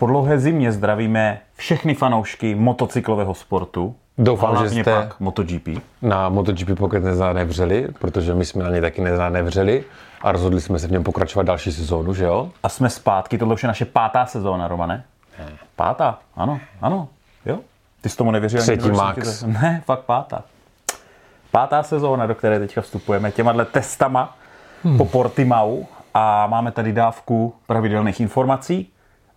Po dlouhé zimě zdravíme všechny fanoušky motocyklového sportu. Doufám, že jste pak MotoGP. na MotoGP pokud nevřeli, protože my jsme na ně taky nevřeli a rozhodli jsme se v něm pokračovat další sezónu, že jo? A jsme zpátky, tohle už je naše pátá sezóna, Romane. Pátá, ano, ano, jo. Ty jsi tomu nevěřil? ani Třetí jsem max. Ne, fakt pátá. Pátá sezóna, do které teďka vstupujeme těma testama hmm. po Portimau a máme tady dávku pravidelných informací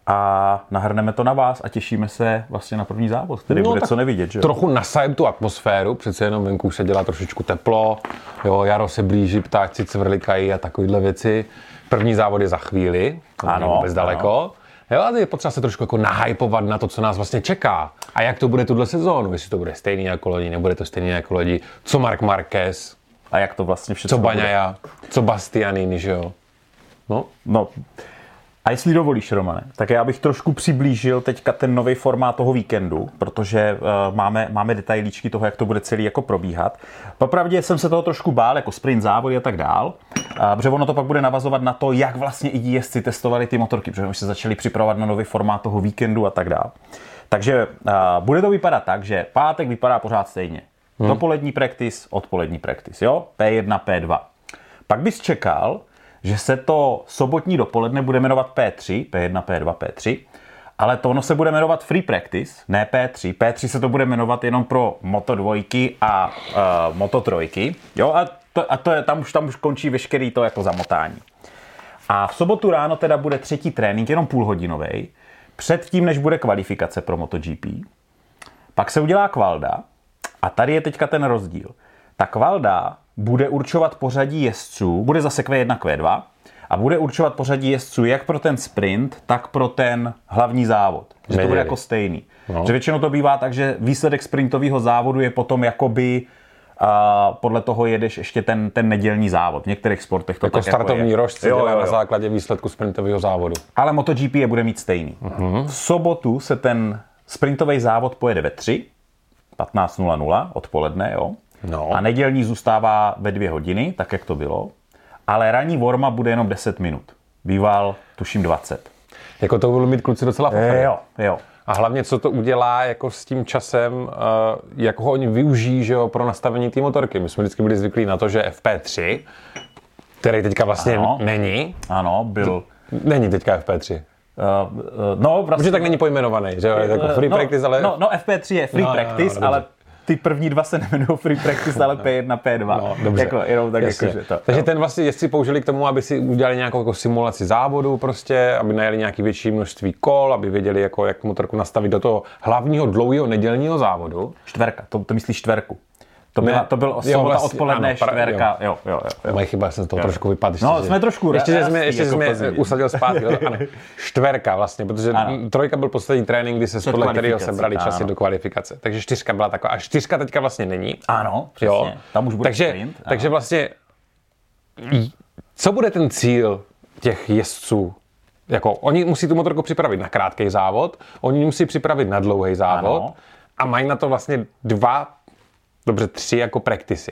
a nahrneme to na vás a těšíme se vlastně na první závod, který No, bude co nevidět, že jo? Trochu nasajem tu atmosféru, přece jenom venku se dělá trošičku teplo, jo, jaro se blíží, ptáci cvrlikají a takovéhle věci. První závod je za chvíli, to není Ano, vůbec daleko. Jo, a je potřeba se trošku jako nahypovat na to, co nás vlastně čeká. A jak to bude tuhle sezónu, jestli to bude stejný jako lodi, nebude to stejný jako lodi. Co Mark Marquez, A jak to vlastně všechno co bude. Baňaja, co Bastianini, že jo. No, No, a jestli dovolíš, Romane, tak já bych trošku přiblížil teďka ten nový formát toho víkendu, protože uh, máme, máme detailíčky toho, jak to bude celý jako probíhat. Popravdě jsem se toho trošku bál, jako sprint závody a tak dál, uh, protože ono to pak bude navazovat na to, jak vlastně i jezdci testovali ty motorky, protože už se začali připravovat na nový formát toho víkendu a tak dál. Takže uh, bude to vypadat tak, že pátek vypadá pořád stejně. Hmm. Dopolední practice, odpolední practice, jo? P1, P2. Pak bys čekal, že se to sobotní dopoledne bude jmenovat P3, P1, P2, P3, ale to ono se bude jmenovat Free Practice, ne P3. P3 se to bude jmenovat jenom pro Moto dvojky a uh, Moto trojky. Jo, a, to, a to je, tam, už, tam už končí veškerý to jako zamotání. A v sobotu ráno teda bude třetí trénink, jenom půlhodinový, předtím, než bude kvalifikace pro MotoGP. Pak se udělá kvalda a tady je teďka ten rozdíl. Ta kvalda bude určovat pořadí jezdců, bude zase Q1, Q2 a bude určovat pořadí jezdců jak pro ten sprint, tak pro ten hlavní závod. Že to bude jako stejný. No. Že většinou to bývá tak, že výsledek sprintového závodu je potom jakoby a podle toho jedeš ještě ten, ten nedělní závod. V některých sportech to jako tak startovní jako je. rož se Jo, dělá jo, na základě výsledku sprintového závodu. Ale MotoGP je bude mít stejný. Uh-huh. V sobotu se ten sprintový závod pojede ve 3, 15.00 odpoledne, jo. No. A nedělní zůstává ve dvě hodiny, tak jak to bylo. Ale ranní vorma bude jenom 10 minut. Býval, tuším, 20. Jako to budou mít kluci docela fajn. Jo, jo. A hlavně, co to udělá jako s tím časem, eh, jak ho oni využijí že jo, pro nastavení té motorky. My jsme vždycky byli zvyklí na to, že FP3, který teďka vlastně Ano. není, Ano, byl... není teďka FP3. Uh, uh, no, vlastně... Protože tak není pojmenovaný, že jo, je jako free no, practice, ale... No, no FP3 je free No, no, practice, dobře. ale ty první dva se nemenují free practice, ale P1, P2. No, dobře. Jako, jenom tak Jasně. jako, že to. Takže ten vlastně jezdci použili k tomu, aby si udělali nějakou jako simulaci závodu prostě, aby najeli nějaké větší množství kol, aby věděli, jako, jak motorku nastavit do toho hlavního dlouhého nedělního závodu. Čtverka, to, to myslíš čtverku. To, Ne, byla, to byl jo, sobota vlastně, odpoledne, ano, pra- čtverka, jo, jo, jo. jo. Moje chyba, jsem z toho Jo. trošku vypadl. ještě, No, že- jsme trošku Ještě, že jsme, ještě jako jsme usadil zpátky. jo, ano. Čtverka vlastně, protože Ano. trojka byl poslední trénink, kdy se Před podle kterého se brali časy ano. do kvalifikace. Takže čtyřka byla taková. A čtyřka teďka vlastně není. Ano, přesně. Tam už bude takže, sprint. ano. takže vlastně, co bude ten cíl těch jezdců? Jako, oni musí tu motorku připravit na krátký závod, oni musí připravit na dlouhý závod Ano. a mají na to vlastně dva, dobře tři jako praktisy.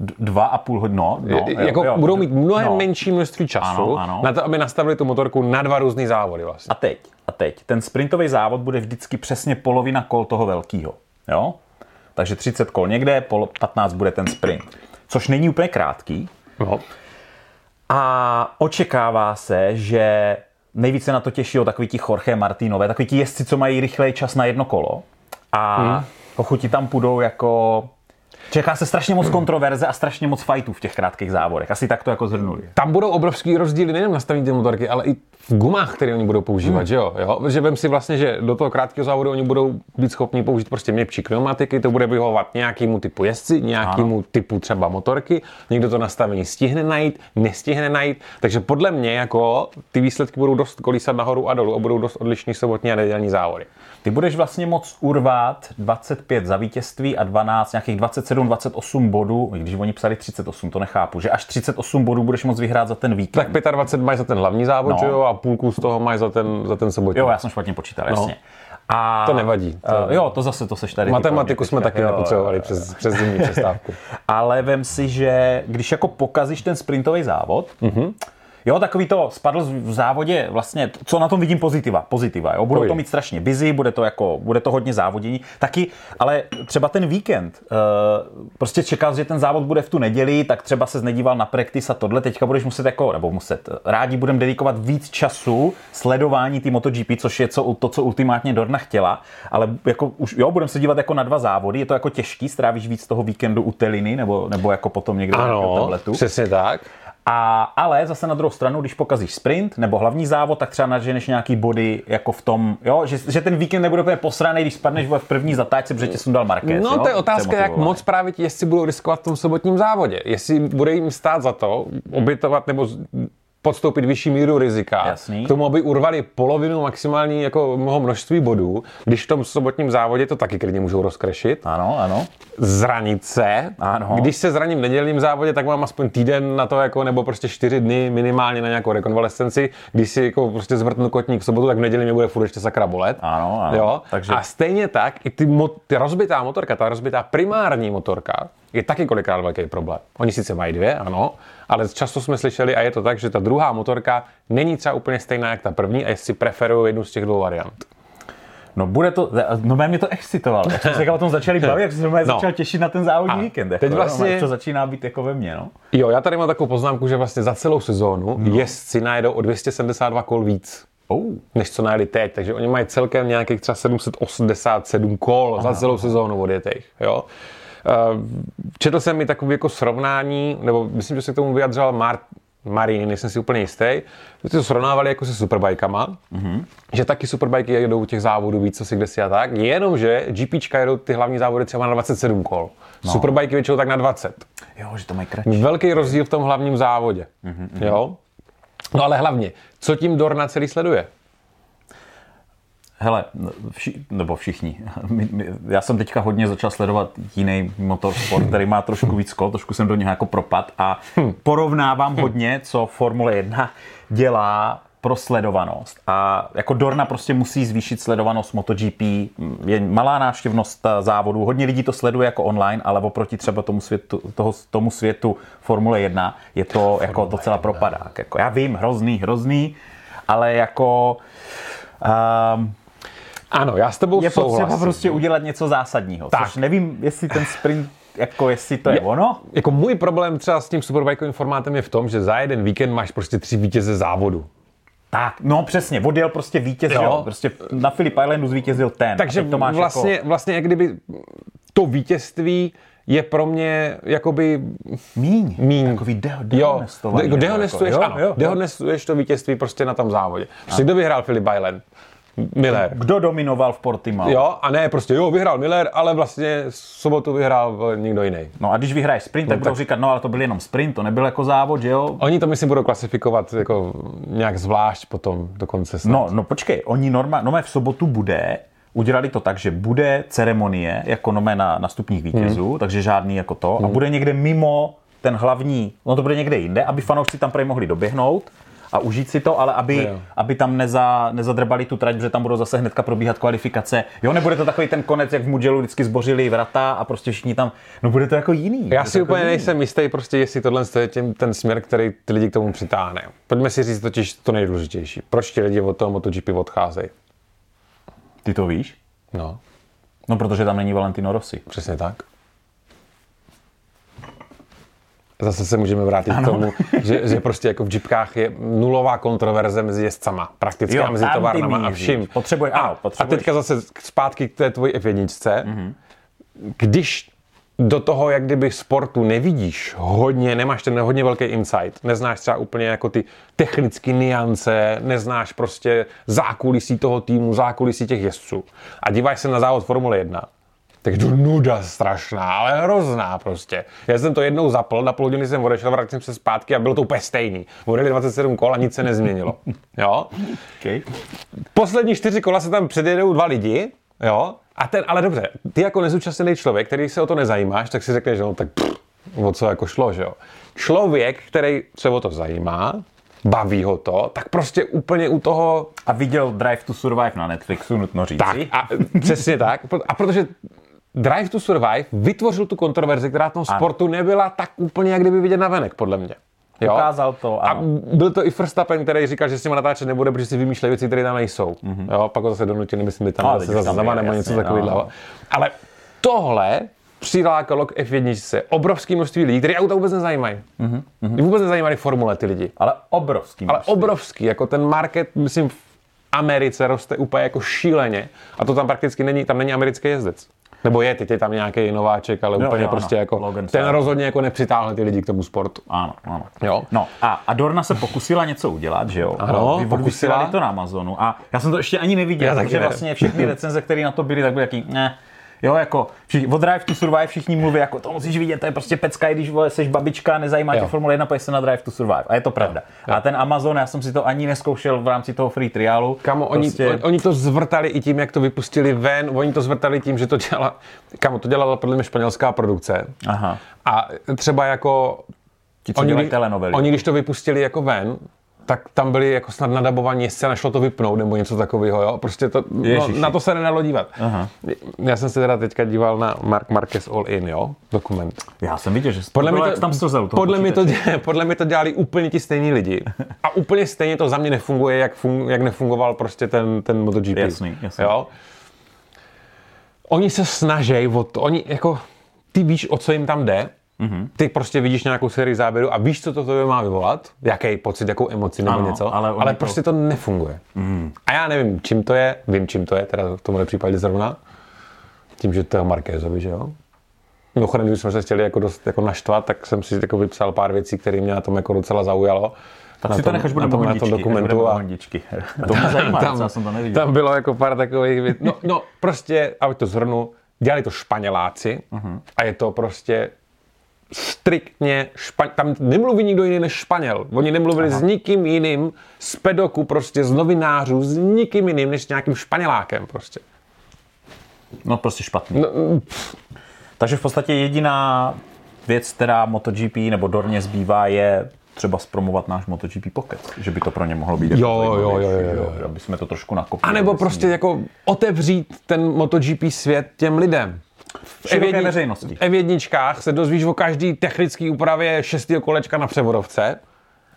Dva a půl hodin, no, no, jako jo, budou mít mnohem no. menší množství času Ano, ano. na to, aby nastavili tu motorku na dva různé závody vlastně. A teď, a teď, ten sprintový závod bude vždycky přesně polovina kol toho velkého, jo? Takže 30 kol někde, pol, 15 bude ten sprint. Což není úplně krátký. No. A očekává se, že nejvíce na to těší takový ti Jorge Martinové, takový ti jezdci, co mají rychlej čas na jedno kolo. A hmm. ti tam půjdou jako... Čeká se strašně moc kontroverze a strašně moc fightů v těch krátkých závodech. Asi tak to jako zhrnuli. Tam budou obrovský rozdíly nejen v nastavení té motorky, ale i v gumách, které oni budou používat, hmm. že jo? jo? Že vem si vlastně, že do toho krátkého závodu oni budou být schopni použít prostě měkčí pneumatiky, to bude vyhovovat nějakému typu jezdci, nějakému ano. typu třeba motorky, někdo to nastavení stihne najít, nestihne najít, takže podle mě jako ty výsledky budou dost kolísat nahoru a dolů a budou dost odlišní sobotní a nedělní závody. Ty budeš vlastně moc urvat 25 za vítězství a 12, nějakých 27, 28 bodů, když oni psali 38, to nechápu, že až 38 bodů budeš moc vyhrát za ten víkend. Tak 25 mají za ten hlavní závod, No. že jo, a půlku z toho mají za ten, za ten sobotní. Jo, já jsem špatně počítal, jasně. A, To nevadí. To- Uh, jo, to zase, to seš tady. Matematiku jsme taky Jo, nepotřebovali jo, jo. přes, přes zimní přestávku. Ale vem si, že když jako pokazíš ten sprintový závod, Mhm. mm-hmm. Jo, takový to spadl v závodě vlastně, co na tom vidím pozitiva, pozitiva, jo. Budou to mít strašně busy, bude to jako, bude to hodně závodění. Taky, ale třeba ten víkend, uh, prostě čekal, že ten závod bude v tu neděli, tak třeba se nedíval na practice a tohle, teďka budeš muset jako, nebo muset, rádi budeme dedikovat víc času sledování té MotoGP, což je co, to, co ultimátně Dorna chtěla, ale jako už, jo, budeme se dívat jako na dva závody, je to jako těžký, strávíš víc toho víkendu u Teliny, nebo, nebo jako potom někde na Ano, tabletu. přesně tak. A, ale zase na druhou stranu, když pokazíš sprint nebo hlavní závod, tak třeba naženeš nějaký body jako v tom, jo, že, že ten víkend nebude úplně posraný, když spadneš v první zatáčce, protože tě sundal Marquez. No jo? to je otázka, jak moc právě ti jezdci budou riskovat v tom sobotním závodě. Jestli bude jim stát za to obětovat nebo podstoupit vyšší míru rizika, Jasný. k tomu, aby urvali polovinu maximální jako mnoho množství bodů, když v tom sobotním závodě to taky klidně můžou rozkrešit. Ano, ano. Zranit se. Ano. Když se zraním v nedělním závodě, tak mám aspoň týden na to, jako, nebo prostě čtyři dny minimálně na nějakou rekonvalescenci. Když si jako prostě zvrtnu kotník v sobotu, tak v neděli mě bude furt ještě sakra bolet. Ano, ano. Jo? Takže- A stejně tak i ty, mo- ty rozbitá motorka, ta rozbitá primární motorka, je taky kolikrát velký problém. Oni sice mají dvě, ano, ale často jsme slyšeli, a je to tak, že ta druhá motorka není třeba úplně stejná jak ta první a jestli preferují jednu z těch dvou variant. No bude to, no mě to excitovalo. Jak jsme se o tom začali bavit, jak jsem se No. začal těšit na ten závodní A víkend. Jako, teď vlastně- no, to začíná být jako ve mně, no. Jo, já tady mám takovou poznámku, že vlastně za celou sezónu no. jezdci najedou o 272 kol víc. Oh. než co najeli teď, takže oni mají celkem nějakých třeba 787 kol Aha. za celou sezónu odjetých, jo. Četl jsem mi takový jako srovnání, nebo myslím, že se k tomu vyjadřoval Mar- Marín, nejsem si úplně jistý, že to srovnávali jako se superbajkama, mm-hmm. že taky superbajky jedou těch závodů víc, co si kde si a tak, jenomže GPčka jedou ty hlavní závody třeba na 27 kol. No. Superbajky většinou tak na 20. Jo, že to mají kratší. Velký rozdíl v tom hlavním závodě. Mm-hmm. Jo? No ale hlavně, co tím Dorna celý sleduje? Hele, vši, nebo všichni. My, my, já jsem teďka hodně začal sledovat jiný motorsport, který má trošku víc kol, trošku jsem do něho jako propad a porovnávám hodně, co Formule 1 dělá pro sledovanost. A jako Dorna prostě musí zvýšit sledovanost MotoGP. Je malá návštěvnost závodů, hodně lidí to sleduje jako online, ale oproti třeba tomu světu, toho, tomu světu Formule 1 je to jako docela propadák. Jako, já vím, hrozný, hrozný, ale jako... Um, Ano, já s tebou je souhlasím. potřeba prostě udělat něco zásadního. Tak. Což nevím, jestli ten sprint, jako jestli to je, je ono. Jako můj problém třeba s tím superbajkovým formátem je v tom, že za jeden víkend máš prostě tři vítěze závodu. Tak, no přesně, odjel prostě vítěz, Jo. jo. Prostě na Filip Islandu zvítězil ten. Takže to máš vlastně, jako vlastně jak kdyby to vítězství je pro mě jakoby míň. míň. Takový de- Jo, dehonestovaný, de- jako, dehonestuješ, jo, ano, jo, jo. dehonestuješ to vítězství prostě na tom závodě. Prostě kdo vyhrál Filip Island? Miller. Kdo dominoval v Portimao? Jo, a ne prostě, jo, vyhrál Miller, ale vlastně sobotu vyhrál někdo jiný. No a když vyhraješ sprint, tak budou říkat, no ale to byl jenom sprint, to nebyl jako závod, že jo? Oni to myslím budou klasifikovat jako nějak zvlášť potom dokonce. snad. No, no počkej, oni normálně, no v sobotu bude, udělali to tak, že bude ceremonie jako nomé na, na stupních vítězů, hmm. takže žádný jako to, hmm. a bude někde mimo ten hlavní, no to bude někde jinde, aby fanoušci tam prej mohli doběhnout a užít si to, ale aby, aby tam neza, nezadrbali tu trať, protože tam budou zase hnedka probíhat kvalifikace. Jo, nebude to takový ten konec, jak v Mugellu vždycky zbořili vrata a prostě všichni tam, no bude to jako jiný. Já si jako úplně jiný. nejsem jistý, prostě, jestli tohle je tím, ten směr, který ty lidi k tomu přitáhne. Pojďme si říct totiž to nejdůležitější. Proč ti lidi od toho MotoGP odcházejí? Ty to víš? No, No, protože tam není Valentino Rossi. přesně tak. Zase se můžeme vrátit k tomu, že, že prostě jako v jeepkách je nulová kontroverze mezi jezdcama, prakticky Jo, a mezi továrnama a vším. Potřebuje- ano, a, a teďka zase zpátky k té tvojí F1. Mm-hmm. Když do toho, jak kdyby sportu nevidíš hodně, nemáš ten hodně velký insight, neznáš třeba úplně jako ty technické niance, neznáš prostě zákulisí toho týmu, zákulisí těch jezdců a díváš se na závod Formule 1, tak to nuda strašná, ale hrozná prostě. Já jsem to jednou zapl, na půl hodiny jsem odešel, vrátil jsem se zpátky a bylo to úplně stejný. Odjeli 27 kol a nic se nezměnilo. Jo? Okay. Poslední čtyři kola se tam předjedou dva lidi, jo? A ten, ale dobře, ty jako nezúčastněný člověk, který se o to nezajímáš, tak si řekneš, že no tak pff, o co jako šlo, že jo? Člověk, který se o to zajímá, baví ho to, tak prostě úplně u toho A viděl Drive to Survive na Netflixu, nutno říci. tak, a přesně tak. A protože Drive to Survive vytvořil tu kontroverzi, která v tom sportu nebyla tak úplně, jak kdyby vidět na venek, podle mě. Jo? Ukázal to, A ano. byl to i Verstappen, který říkal, že s nimi natáčet nebude, protože si vymýšlejí věci, které tam nejsou. Mm-hmm. Jo, pak ho zase donutili, myslím, by tam No, zase je, nebo něco takového. no. Ale tohle přilákalo k F1 obrovské množství lidí, kteří auta vůbec nezajímají. Mm-hmm. Vůbec nezajímají formule ty lidi. Ale obrovský. Ale množství. obrovský, jako ten market, myslím, v Americe roste úplně jako šíleně a to tam prakticky není, tam není americký jezdec. Nebo je, teď je tam nějaký nováček, ale Jo, úplně jo, prostě ano. jako, Logan ten Sargent. rozhodně jako nepřitáhl ty lidi k tomu sportu. Ano, ano. Jo. No a, a Dorna se pokusila něco udělat, že jo? Ano, pokusila. To na Amazonu a já jsem to ještě ani neviděl, Já takže ne. vlastně všechny recenze, které na to byly, tak byly jaký, ne. Jo, jako všichni, od Drive to Survive všichni mluví, jako to musíš vidět, to je prostě pecka, i když vole, seš babička, nezajímá tě Jo. Formule 1, pojď se na Drive to Survive. A je to pravda. A ten Amazon, já jsem si to ani neskoušel v rámci toho free trialu. Kamo, oni, prostě, on, oni to zvrtali i tím, jak to vypustili ven, oni to zvrtali tím, že to dělala, kamo, to dělala podle mě španělská produkce. Aha. A třeba jako... Ti, co telenovely. oni, když to vypustili jako ven, tak tam byli jako snad nadabovaní scéna, šlo to vypnout nebo něco takového, jo? Prostě to, no, na to se nedalo dívat. Aha. Já jsem se teda teďka díval na Mark Marquez All In, jo? Dokument. Já jsem viděl, že Podle, bylo, to, tam slzel podle, mě to, podle mě to dělali úplně ti stejní lidi. A úplně stejně to za mě nefunguje, jak, fun, jak nefungoval prostě ten, ten MotoGP. Jasný, jasný. Jo? Oni se snaží o to, oni jako, ty víš, o co jim tam jde, Mhm. ty prostě vidíš nějakou sérii záběru a víš, co to tobě má vyvolat, jaký pocit, jakou emoci nebo Ano, něco, ale ale, to- prostě to nefunguje. Mhm. A já nevím, čím to je, vím, čím to je, teda v tomhle případě zrovna, tím, že to je Markézovi, že jo? Mimochodem, když jsme se chtěli jako dost jako naštvat, tak jsem si jako vypsal pár věcí, které mě na tom jako docela zaujalo. Tak na si to nechaš, na budeme tom, na tom dokumentu. A. To mě zajímá, tam, já jsem to neviděl. tam bylo jako pár takových věcí. No, no, prostě, aby to zhrnu, dělali to Španěláci Mhm. a je to prostě striktně, špa... tam nemluví nikdo jiný než Španěl. Oni nemluvili Aha. s nikým jiným z pedoku, prostě z novinářů, s nikým jiným než s nějakým Španělákem prostě. No prostě špatný. No, Takže v podstatě jediná věc, která MotoGP nebo Dorně zbývá, je třeba zpromovat náš MotoGP Pocket. Že by to pro ně mohlo být jako Jo, jo, jo, jo, jo. Aby jsme to trošku nakopli. A nebo prostě jako otevřít ten MotoGP svět těm lidem. V F1 veřejnosti. V F1 se dozvíš o každý technické úpravě šestého kolečka na převodovce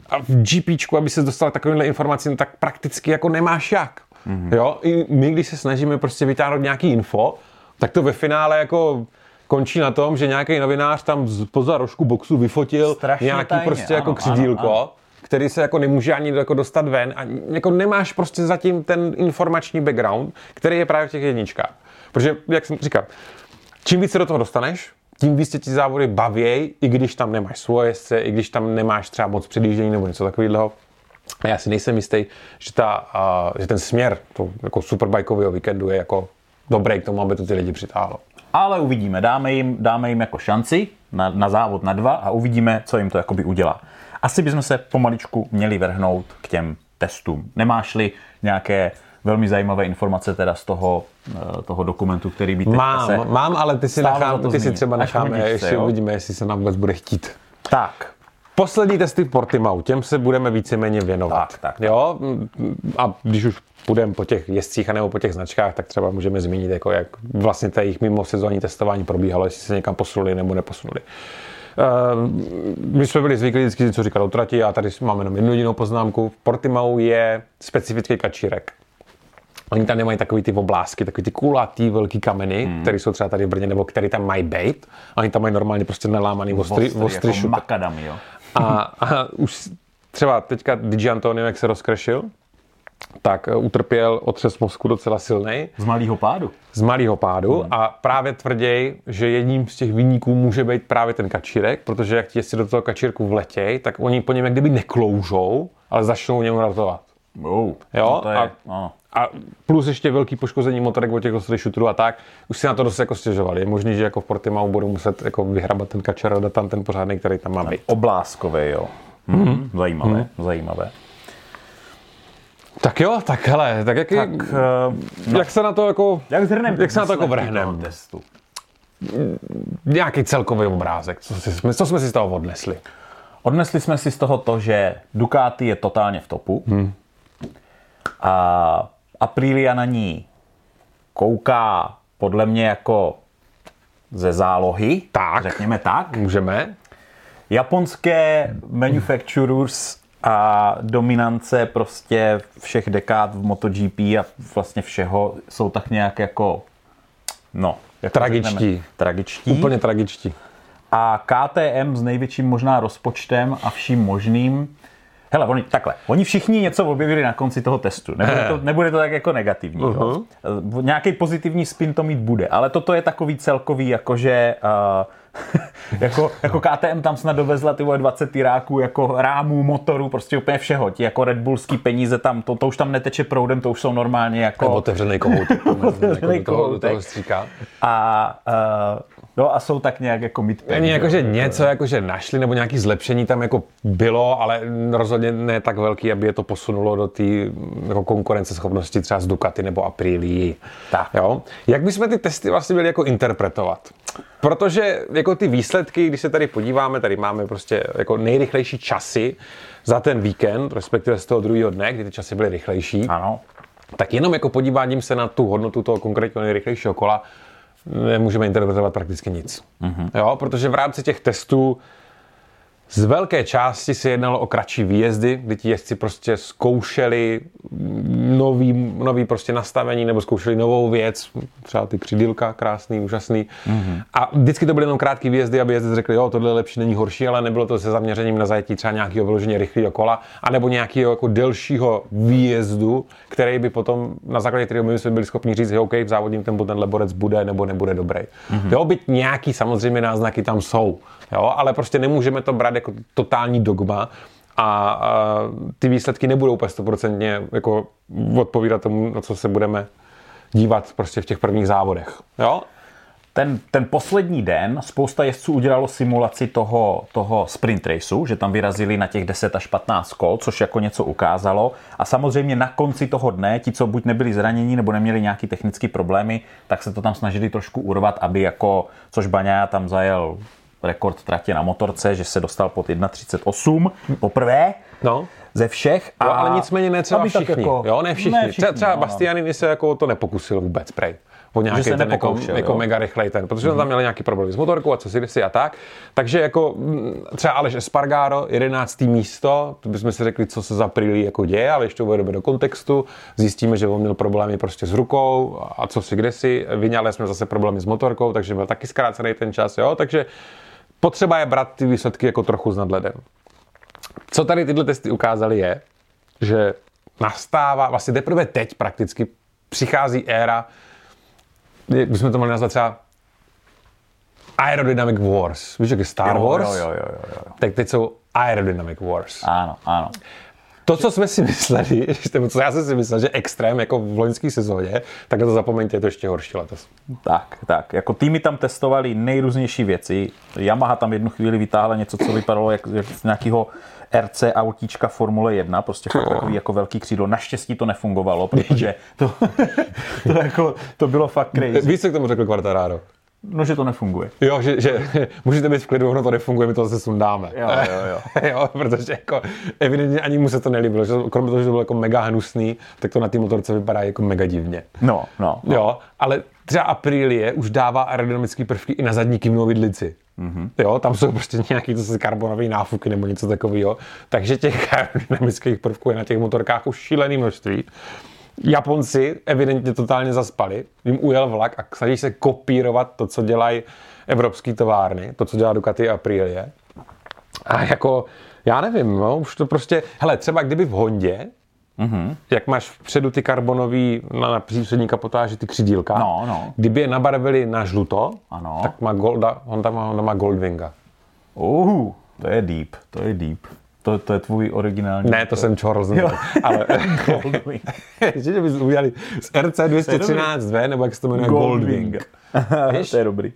a v GPčku, aby se dostal takovýmhle informacím, tak prakticky jako nemáš jak. Mhm. Mm-hmm. Jo? I my, když se snažíme prostě vytáhnout nějaký info, tak to ve finále jako končí na tom, že nějaký novinář tam z poza rožku boxu vyfotil Strašně nějaký tajně, prostě jako ano, křidílko ano, ano. který se jako nemůže ani jako dostat ven a jako nemáš prostě zatím ten informační background, který je právě v těch jedničkách. Protože, jak jsem říkal, čím víc se do toho dostaneš, tím víc ti závody bavěj, i když tam nemáš svoje jezdce, i když tam nemáš třeba moc předjíždění nebo něco takového. A já si nejsem jistý, že, ta, uh, že ten směr to jako superbajkového víkendu je jako dobrý k tomu, aby to ty lidi přitáhlo. Ale uvidíme, dáme jim, dáme jim jako šanci na, na závod na dva a uvidíme, co jim to jakoby udělá. Asi bychom se pomaličku měli vrhnout k těm testům. Nemáš-li nějaké velmi zajímavé informace teda z toho, eh, toho dokumentu, který by Mám, se... mám, ale ty si, nechám, ty si třeba necháme, se, ještě jo? uvidíme, jestli se nám vůbec bude chtít. Tak, Poslední testy v Portimau, těm se budeme víceméně věnovat. Tak, tak, tak. Jo? A když už půjdeme po těch jezdcích a nebo po těch značkách, tak třeba můžeme zmínit, jako jak vlastně ta jejich mimo sezónní testování probíhalo, jestli se někam posunuli nebo neposunuli. Uh, my jsme byli zvyklí vždycky, co říkal o trati, a tady máme jenom jednu jedinou poznámku. V Portimau je specifický kačírek. Oni tam nemají takový ty oblásky, takový ty kulatý velký kameny, hmm. které jsou třeba tady v Brně, nebo které tam mají být. Oni tam mají normálně prostě nelámaný ostry, ostrý, ostry jako šutek. makadamy, jo. A, a už třeba teďka Digi Antonio, jak se rozkrešil, tak eh, utrpěl otřes mozku docela silný Z malého pádu. z malého pádu a právě tvrději, že jedním z těch výniků může být právě ten kačírek, protože jak ti do toho kačírku vletěj, tak oni po něm jak kdyby nekloužou, ale začnou němu ratovat. Oh, Jo? To je, A- ano. A plus ještě velký poškození motorek od těch ostrých šutrů a tak, už si na to dost jako stěžovali. Je možný, že jako v Portimau budou muset jako vyhrabat ten kačer a dát tam ten pořádný, který tam má být. Obláskový, jo. Mm-hmm. Zajímavé, mm-hmm. zajímavé. Tak jo, tak hele, tak jak, Tak, uh, jak se na to jako, jak zhrnem jak se na to jako vrhnem? testu? Nějaký celkový obrázek, co, si, co jsme si z toho odnesli. Odnesli jsme si z toho to, že Ducati je totálně v topu. Hmm. A Aprilia na ní kouká podle mě jako ze zálohy. Tak. Řekněme tak. Můžeme? japonské manufacturers a dominance prostě všech dekád v MotoGP a vlastně všeho jsou tak nějak jako, no, jak to Tragičtí. řekneme? Tragičtí. Úplně tragičtí. A KTM s největším možná rozpočtem a vším možným. Hele, oni, takhle, oni všichni něco objevili na konci toho testu. Nebude to, nebude to tak jako negativní. Uh-huh. Jo? Nějaký pozitivní spin to mít bude, ale toto je takový celkový, jakože uh, jako, jako KTM tam snad dovezla ty vole 20 tyráků, jako rámů, motorů, prostě úplně všeho. Ti jako Red Bullský peníze tam, to, to už tam neteče proudem, to už jsou normálně jako... Nebo otevřený kohoutek. Otevřený jako kohoutek. A, uh, no a jsou tak nějak jako mid Není jako, že něco jakože našli nebo nějaké zlepšení tam jako bylo, ale rozhodně ne tak velký, aby je to posunulo do té jako konkurenceschopnosti třeba z Ducati nebo Aprilii. Tak. Jo? Jak bychom ty testy vlastně měli jako interpretovat? Protože jako ty výsledky, když se tady podíváme, tady máme prostě jako nejrychlejší časy za ten víkend, respektive z toho druhého dne, kdy ty časy byly rychlejší Ano. tak jenom jako podíváním se na tu hodnotu toho konkrétního nejrychlejšího kola nemůžeme interpretovat prakticky nic. Mm-hmm. Jo, protože v rámci těch testů z velké části se jednalo o kratší výjezdy, kdy ti jezdci prostě zkoušeli nový, nový prostě nastavení nebo zkoušeli novou věc, třeba ty křidílka, krásný, úžasný. Mm-hmm. A vždycky to byly jenom krátké výjezdy, aby jezdec řekl, jo, tohle je lepší, není horší, ale nebylo to se zaměřením na zajetí třeba nějakého vyloženě rychlého kola, anebo nějakého jako delšího výjezdu, který by potom, na základě kterého my jsme byli schopni říct, že OK, v závodním tempu tenhle borec bude nebo nebude dobrý. Mm-hmm. Jo, byť nějaký samozřejmě náznaky tam jsou, jo, ale prostě nemůžeme to brát jako totální dogma, a, a ty výsledky nebudou úplně stoprocentně jako odpovídat tomu, na co se budeme dívat prostě v těch prvních závodech. Jo? Ten, ten poslední den spousta jezdců udělalo simulaci toho, toho sprint raceu, že tam vyrazili na těch 10 až 15 kol, což jako něco ukázalo. A samozřejmě na konci toho dne, ti, co buď nebyli zranění nebo neměli nějaký technické problémy, tak se to tam snažili trošku urvat, aby jako, což Baňa tam zajel rekord tratě na motorce, že se dostal pod 1.38 poprvé No. ze všech. Jo, ale nicméně ne třeba všichni. jako- jo, ne všichni. Ne třeba všichni, třeba no, no. Bastianini se jako to nepokusil vůbec prej. O nějaký ten jako, nepokoušel, jako jo. mega rychlej ten, protože mm-hmm. tam měl nějaký problém s motorkou a co si si a tak. Takže jako mm, třeba Aleš Espargaro, 11. místo, to bychom si řekli, co se za Prilí jako děje, ale ještě uvedeme do kontextu. Zjistíme, že on měl problémy prostě s rukou a co si kde si. Vyňali jsme zase problémy s motorkou, takže byl taky zkrácený ten čas, jo. Takže potřeba je brát ty výsledky jako trochu s nadhledem. Co tady tyhle testy ukázaly je, že nastává, vlastně teprve teď prakticky přichází éra, jak bychom to mohli nazvat třeba Aerodynamic Wars. Víš, jak je Star Jo, Wars? jo, jo, jo, jo, jo. Tak teď jsou Aerodynamic Wars. Ano, ano. To, co jsme si mysleli, co já jsem si myslel, že extrém jako v loňské sezóně, tak na to zapomeňte, je to ještě horší letos. Tak, tak. Jako týmy tam testovali nejrůznější věci. Yamaha tam jednu chvíli vytáhla něco, co vypadalo jak, jak z nějakého RC autíčka Formule 1, prostě fakt takový jako velký křídlo. Naštěstí to nefungovalo, protože to, to, jako, to bylo fakt crazy. Víš, co k tomu řekl Quartararo? No, že to nefunguje. Jo, že, že můžete být v klidu, ono to nefunguje, my to zase sundáme. Jo, jo, jo. jo, protože jako evidentně ani mu se to nelíbilo, že kromě toho, že to bylo jako mega hnusný, tak to na té motorce vypadá jako mega divně. No, no. no. Jo, ale třeba Aprilie už dává aerodynamické prvky i na zadní kymnou vidlici. Mm-hmm. Jo, tam jsou prostě nějaký zase karbonové náfuky nebo něco takového. Takže těch aerodynamických prvků je na těch motorkách už šílený množství. Japonci evidentně totálně zaspali, jim ujel vlak a snaží se kopírovat to, co dělají evropské továrny, to, co dělá Ducati a Aprilie. A jako, já nevím, no, už to prostě, hele, třeba kdyby v Hondě, mm-hmm. jak máš vpředu ty karbonový, na, na přední kapotáži ty křidílka, No, no. kdyby je nabarvili na žluto, Ano. tak má Golda, Honda má, Honda má Goldwinga. Uh, to je deep, to je deep. To, to je tvůj originální. Ne, to jsem Charles, ne, ale Goldwing. že bys udělali z RC 213V, nebo jak se to jmenuje, Goldwing. Goldwing. to je dobrý.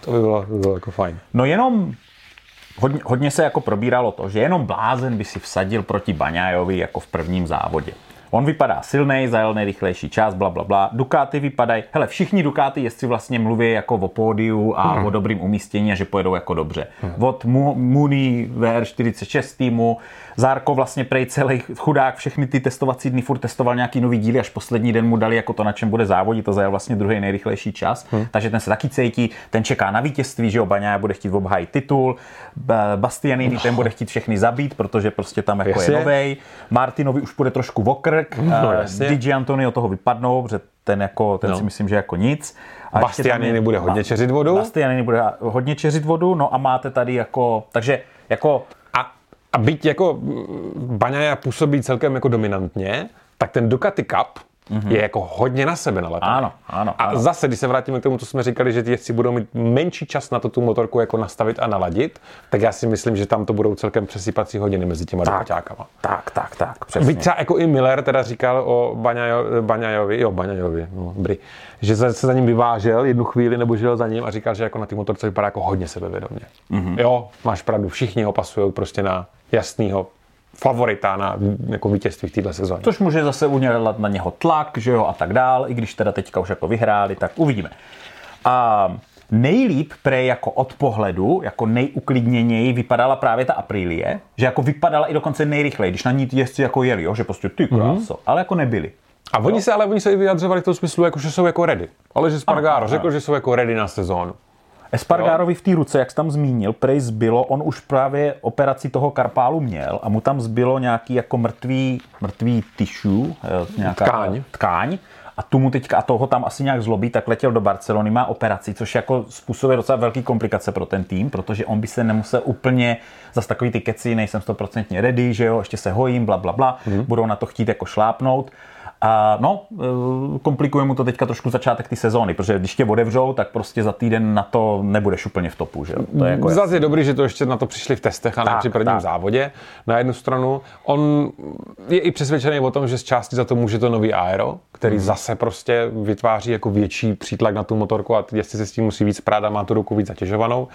To by bylo, by bylo jako fajn. No jenom hodně, hodně se jako probíralo to, že jenom blázen by si vsadil proti Baňájovi jako v prvním závodě. On vypadá silný, zajel nejrychlejší čas, bla, bla, bla. Ducati vypadají, hele, všichni Ducati jezdci vlastně mluví jako o pódiu a hmm. o dobrým umístění a že pojedou jako dobře. Hmm. Od Mooney VR46 týmu, Zárko vlastně prej celý chudák, všechny ty testovací dny furt testoval nějaký nový díly, až poslední den mu dali jako to, na čem bude závodit, to zajel vlastně druhý nejrychlejší čas, hmm. takže ten se taky cítí, ten čeká na vítězství, že Baňa bude chtít obhájit titul, Bastianini no. ten bude chtít všechny zabít, protože prostě tam jako jasně. je novej, Martinovi už bude trošku vokrk, no, uh, Digi Antonio toho vypadnou, protože ten, jako, ten no. si myslím, že jako nic. A Bastianini bude hodně čeřit vodu. Bastianini bude hodně čeřit vodu, no a máte tady jako, takže jako a byť jako Baňaja působí celkem jako dominantně, tak ten Ducati Cup mm-hmm. je jako hodně na sebe nalepený. Ano, ano, A ano. zase, když se vrátíme k tomu, co jsme říkali, že ty jezdci budou mít menší čas na to tu motorku jako nastavit a naladit, tak já si myslím, že tam to budou celkem přesypací hodiny mezi těma Ducatiákama. Tak, tak, tak, přesně. Byť třeba jako i Miller teda říkal o Baňajo, Baňajovi, jo, Baňajovi, no, dobrý, že se za ním vyvážel jednu chvíli nebo žil za ním a říkal, že jako na té motorce vypadá jako hodně sebevědomě. Mm-hmm. Jo, máš pravdu, všichni ho pasují prostě na jasného favorita na jako vítězství v této sezóně. Což může zase udělat na něho tlak, že jo, a tak dál, i když teda teďka už jako vyhráli, tak uvidíme. A nejlíp pre jako od pohledu, jako nejuklidněněji vypadala právě ta Aprilie, že jako vypadala i dokonce nejrychleji, když na ní jezdci jako jeli, jo, že prostě ty kráso, mm-hmm. ale jako nebyli. A oni se, ale oni se i vyjadřovali v tom smyslu, jako, že jsou jako ready. Ale že Spargaro řekl, že jsou jako ready na sezónu. Espargarovi v té ruce, jak jsi tam zmínil, prej zbylo, on už právě operaci toho karpálu měl a mu tam zbylo nějaký jako mrtvý, mrtvý tissue, eh, nějaká tkáň. tkáň a tu mu teďka, a toho tam asi nějak zlobí, tak letěl do Barcelony, má operaci, což jako způsobuje docela velký komplikace pro ten tým, protože on by se nemusel úplně, zas takový ty keci, nejsem stoprocentně ready, že jo, ještě se hojím, bla, bla, bla, hmm. budou na to chtít jako šlápnout a no, e, komplikuje mu to teďka trošku začátek ty sezóny, protože když tě odevřou, tak prostě za týden na to nebudeš úplně v topu. Že? To je jako Zase je dobrý, že to ještě na to přišli v testech a ne při prvním tak. závodě. Na jednu stranu, on je i přesvědčený o tom, že z části za to může to nový aero, který hmm. zase prostě vytváří jako větší přítlak na tu motorku a jestli se s tím musí víc prát a má tu ruku víc zatěžovanou.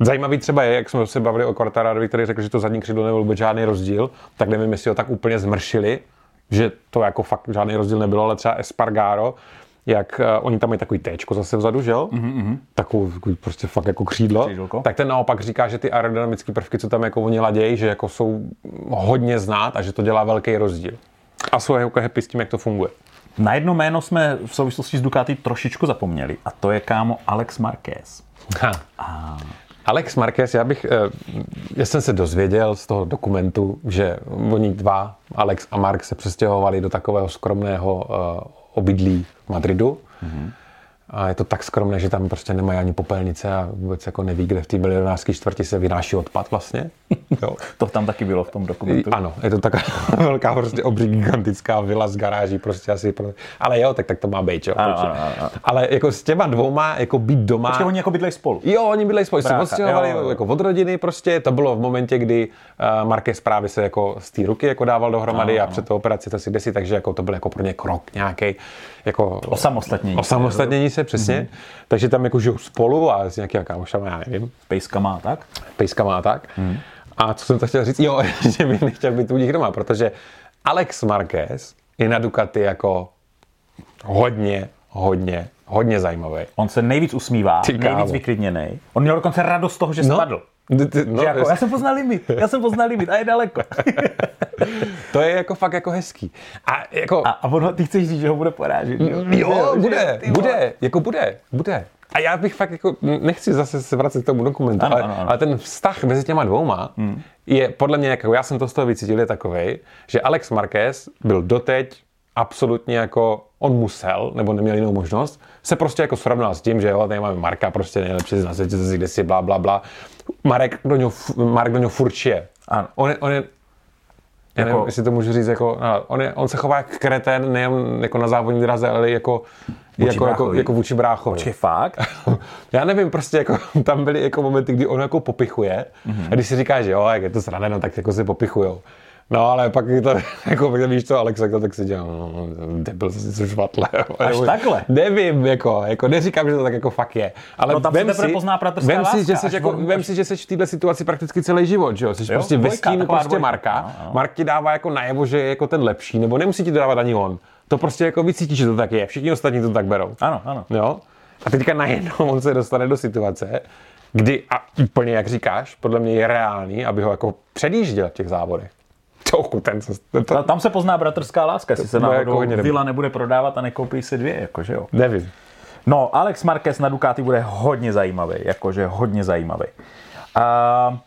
Zajímavý třeba je, jak jsme se bavili o Quartararovi, který řekl, že to zadní křídlo nebyl vůbec žádný rozdíl, tak nevím, jestli ho tak úplně zmršili, že to jako fakt žádný rozdíl nebylo, ale třeba Espargaro, jak uh, oni tam mají takový téčko zase vzadu, že jo? Mm-hmm. Takovou, takový prostě fakt jako křídlo. Křídlko. Tak ten naopak říká, že ty aerodynamické prvky, co tam jako oni ladějí, že jako jsou hodně znát a že to dělá velký rozdíl. A jsou jako happy s tím, jak to funguje. Na jedno jméno jsme v souvislosti s Ducati trošičku zapomněli a to je kámo Alex Marquez. Ha. A... Alex Marquez, já bych, eh, já jsem se dozvěděl z toho dokumentu, že oni dva, Alex a Mark, se přestěhovali do takového skromného eh, obydlí v Madridu. Mm-hmm a je to tak skromné, že tam prostě nemají ani popelnice a vůbec jako neví, kde v té milionářské čtvrti se vynáší odpad vlastně. Jo. to tam taky bylo v tom dokumentu. Ano, je to taková velká prostě obří gigantická vila z garáží prostě asi. Pro... Ale jo, tak, tak to má být, jo. Ano, ano, ano. Ale jako s těma dvouma jako být doma. Počkej, oni jako bydlejí spolu. Jo, oni bydlejí spolu, se odstěhovali jako od rodiny prostě. To bylo v momentě, kdy uh, Marquez právě se jako z té ruky jako dával dohromady ano, a před tou operací to si desi, takže jako to byl jako pro ně krok nějaký jako osamostatnění. Osamostatnění se, přesně. Mm-hmm. Takže tam jako žijou spolu a s nějakými kámošama, já nevím. Pejska má tak? Pejska má tak. Mm. A co jsem to chtěl říct? Jo, že bych nechtěl být u nich doma, protože Alex Marquez je na Ducati jako hodně, hodně, hodně zajímavý. On se nejvíc usmívá, nejvíc vyklidněný. On měl dokonce radost z toho, že no, spadl. No, jako, já jsem poznal limit, já jsem poznal limit a je daleko. to je jako fakt jako hezký. A, jako... a, a on, ty chceš říct, že ho bude porážet. Jo, jo bude, bude, bude, jako bude, bude. A já bych fakt jako, nechci zase se vracet k tomu dokumentu, ano, ale, ano, ano. ale ten vztah mezi těma dvouma hmm. je podle mě, jako já jsem to z toho vycítil, je takový, že Alex Marquez byl doteď absolutně jako on musel, nebo neměl jinou možnost, se prostě jako srovnal s tím, že jo, tady máme Marka, prostě nejlepší na světě, kde si bla, bla, bla. Marek do něho, Mark do něho furt je. Ano. On je, on je já nevím, jako, jestli to můžu říct, jako, no, on, je, on se chová jak kretén, nejen jako na závodní draze, ale jako, jako, jako, jako vůči bráchovi. Počkej, fakt? já nevím, prostě jako, tam byly jako momenty, kdy on jako popichuje mm-hmm. a když si říká, že jo, jak je to srané, no, tak jako se popichujou. No, ale pak je to, jako, víš co, Alex, to tak si dělal, no, no, debil, jsi co švatle. Až takhle? Nevím, jako, jako, neříkám, že to tak jako fakt je. Ale No, tam se teprve pozná vem si, že jsi, jako, vem si, že jsi v této situaci prakticky celý život, že jo? Jsi Jo, prostě ve stínu prostě dvojka. Marka. No, no. Mark ti dává jako najevo, že je jako ten lepší, nebo nemusí ti to dávat ani on. To prostě jako vycítíš, že to tak je. Všichni ostatní to tak berou. Ano, ano. Jo? A teďka najednou on se dostane do situace, kdy, a úplně jak říkáš, podle mě je reálný, aby ho jako předjížděl v těch závodech. Trochu ten, ten Ta- Tam se pozná bratrská láska, jestli se jako náhodou dobrý. Vila nebude prodávat a nekoupí si dvě, jakože jo. nevím. No, Alex Marquez na Ducati bude hodně zajímavý, jakože hodně zajímavý. A,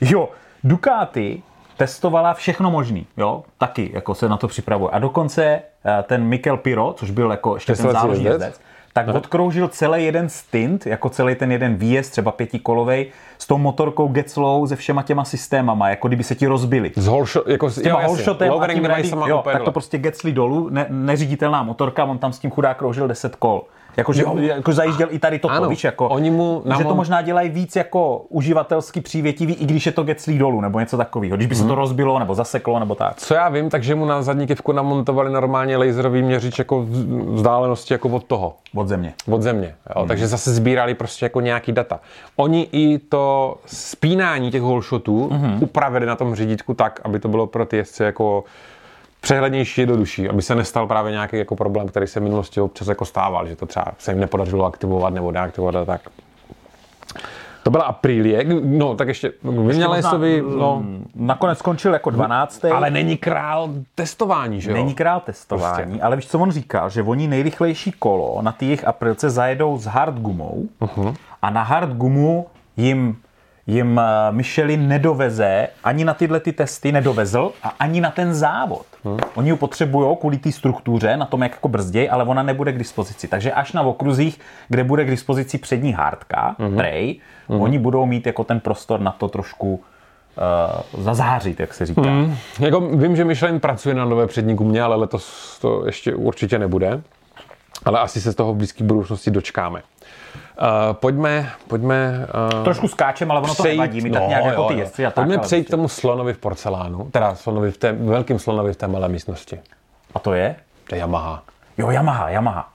jo, Ducati testovala všechno možný, jo, taky jako se na to připravuje. A dokonce eh, ten Mikel Piro, což byl jako ještě ten záložní jezdec? Tak odkroužil celý jeden stint, jako celý ten jeden výjezd, třeba pětikolovej, s tou motorkou Getzlow, se všema těma systémama, jako kdyby se ti rozbili. S holšo, jako s S těma jo, holshotem a tím sama jo, úplně tak to prostě Getsli dolů, ne, neřiditelná motorka, on tam s tím chudák kroužil 10 kol. Jakože jako zajížděl i tady toto, Ano, víš, jako, oni mu že to mo- možná dělají víc jako uživatelsky přívětivý, i když je to Getslí dolů, nebo něco takového, když by Mhm. se to rozbilo, nebo zaseklo, nebo tak. Co já vím, takže mu na zadní kivku namontovali normálně laserový měřič jako vz- vzdálenosti jako od toho. Od země. Od země. Jo? Takže zase sbírali prostě jako nějaký data. Oni i to spínání těch holshotů upravili na tom řídítku tak, aby to bylo pro ty jezdce jako přehlednější, jednodušší, aby se nestal právě nějaký jako problém, který se v minulosti občas jako stával, že to třeba se jim nepodařilo aktivovat nebo deaktivovat a tak. To byla Aprilie, no tak ještě Vinalesovi, no, Nakonec skončil jako 12. ale není král testování, že jo? Není král testování, Prostě. ale víš, co on říkal? Že oni nejrychlejší kolo na té jejich aprilce zajedou s hard gumou Mhm. a na hard gumu jim jim eh, Michelin nedoveze, ani na tyhle ty testy nedovezl a ani na ten závod. Mhm. Oni ji potřebují kvůli té struktuře, na tom, jak jako brzděj, ale ona nebude k dispozici. Takže až na okruzích, kde bude k dispozici přední hardka, Mhm. tray, oni budou mít jako ten prostor na to trošku uh, zazářit, jak se říká. Mm, jako vím, že Michelin pracuje na nové přední gumě, ale letos to ještě určitě nebude. Ale asi se z toho v blízké budoucnosti dočkáme. Uh, pojďme, pojďme uh, Trošku skáčem, ale ono to nevadí, my tak nějak jako ty jezdci a tak. Pojďme přejít k prostě- tomu slonovi v porcelánu, teda slonovi v té, velkým slonovi v té malé místnosti. A to je? To je Yamaha. Jo, Yamaha, Yamaha.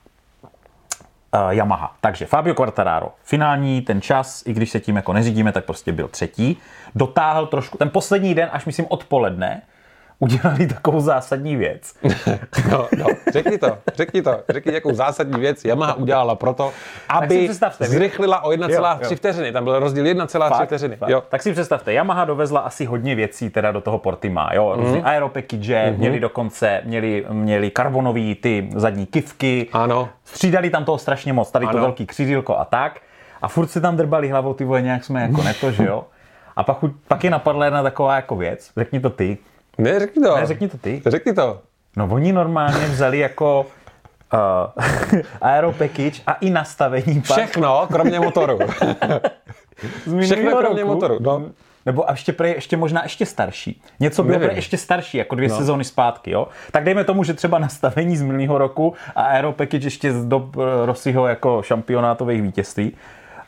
Uh, Yamaha. Takže Fabio Quartararo, finální ten čas, i když se tím jako neřídíme, tak prostě byl třetí. Dotáhl trošku, ten poslední den, až myslím odpoledne, udělali takovou zásadní věc. No, no, řekni to, řekni to, řekni, jakou zásadní věc Yamaha udělala proto, aby zrychlila o Jo, 1,3 jo. vteřiny. Tam byl rozdíl 1,3 Fakt? vteřiny. Fakt. Jo. Tak si představte, Yamaha dovezla asi hodně věcí teda do toho Portima, jo, Mhm. různý aeropackage, měli dokonce, měli, měli karbonový ty zadní kivky, Ano. střídali tam toho strašně moc, tady to Ano. velký křídílko a tak. A furt si tam drbali hlavou, ty vole, nějak jsme jako neto, že jo. A pak, pak je napadla jedna taková jako věc, řekni to ty, Ne, řekni to. ne, řekni to ty. Řekni to. No oni normálně vzali jako uh, aeropackage a i nastavení pak Všechno, kromě motoru. Všechno kromě roku. motoru. No. Nebo a ještě, prej, ještě možná ještě starší. Něco bylo Nevím. prej ještě starší, jako dvě no. sezóny zpátky, jo? Tak dejme tomu, že třeba nastavení z minulého roku a aeropackage ještě z dob eh, Rossiho jako šampionátových vítězství.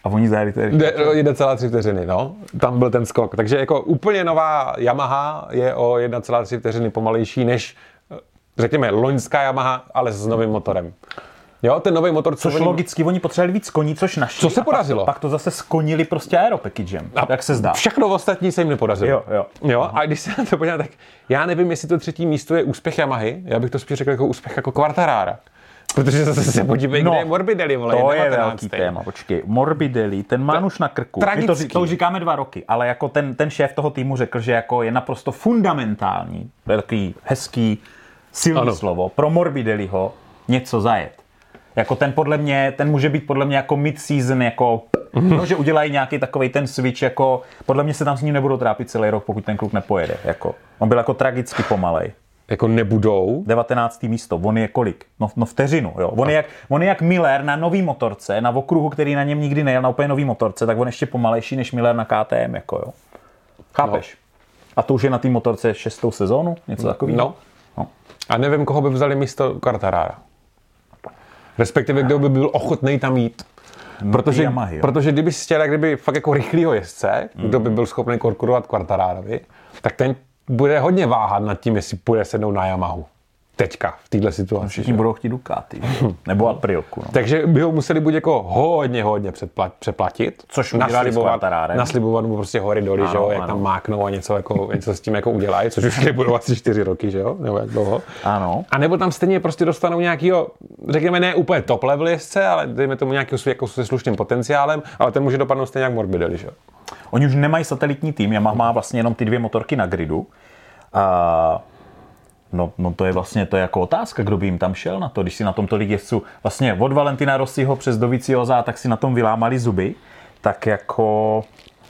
A oni zajeli o 1,3 vteřiny, no. Tam byl ten skok. Takže jako úplně nová Yamaha je o 1,3 vteřiny pomalejší než, eh, řekněme, loňská Yamaha, ale s novým motorem. Jo, ten nový motor, co Což oni- logicky oni potřebovali víc koní, což našli. Co se a pak- podařilo? Pak, to zase skonili prostě aeropackagem, jak se zdá. Všechno ostatní se jim nepodařilo. Jo, jo. jo a když se na to podívám, tak já nevím, jestli to třetí místo je úspěch Yamahy, já bych to spíš řekl jako úspěch jako Quartarara. Protože zase se podívej, no, kde je Morbidelli, vole, to je 19. velký téma, počkej. Morbidelli, ten má už na krku. My to, tragický. to už říkáme dva roky, ale jako ten, ten šéf toho týmu řekl, že jako je naprosto fundamentální, takový hezký, silný Ano. ano. slovo, pro Morbidelliho něco zajet. Jako ten podle mě, ten může být podle mě jako mid-season, jako, Mhm. no, že udělají nějaký takový ten switch, jako, podle mě se tam s ním nebudou trápit celý rok, pokud ten kluk nepojede. Jako. On byl jako tragicky pomalej. Jako nebudou. 19. místo, on je kolik? No, no vteřinu, jo. On je, jak, on je jak Miller na nový motorce, na okruhu, který na něm nikdy nejel, na úplně nový motorce, tak on ještě pomalejší než Miller na KTM, jako jo. Chápeš? A to už je na té motorce šestou sezónu, něco takového? No. no. A nevím, koho by vzali místo Quartarara. Respektive, kdo by byl ochotný tam jít. Protože, Yamahy, protože kdyby si chtěl, kdyby fakt jako rychlýho jezdce, kdo by byl schopný konkurovat Quartararovi, tak ten bude hodně váhat nad tím, jestli půjde sednout na Yamahu. Teďka, v této situaci. Všichni budou chtít Ducati. Nebo Aprilku. No. Takže by ho museli buď jako hodně, hodně předplat, přeplatit. Což Quartararem. Naslibovat mu prostě hory doly, Ano, že jo, jak ano. tam máknou a něco, jako, něco s tím jako udělají, což už nebudou asi čtyři roky, že jo, nebo jak dlouho. Ano. A nebo tam stejně prostě dostanou nějakýho, řekněme, ne úplně top level jezdce, ale dejme tomu nějakého s- jako se slušným potenciálem, ale ten může dopadnout stejně jak Morbidelli, že jo. Oni už nemají satelitní tým, Yamaha má vlastně jenom ty dvě motorky na gridu. A no, no to je vlastně to je jako otázka, kdo by jim tam šel na to, když si na tom tolik jezdců, vlastně od Valentina Rossiho přes Dovicioza, tak si na tom vylámali zuby, tak jako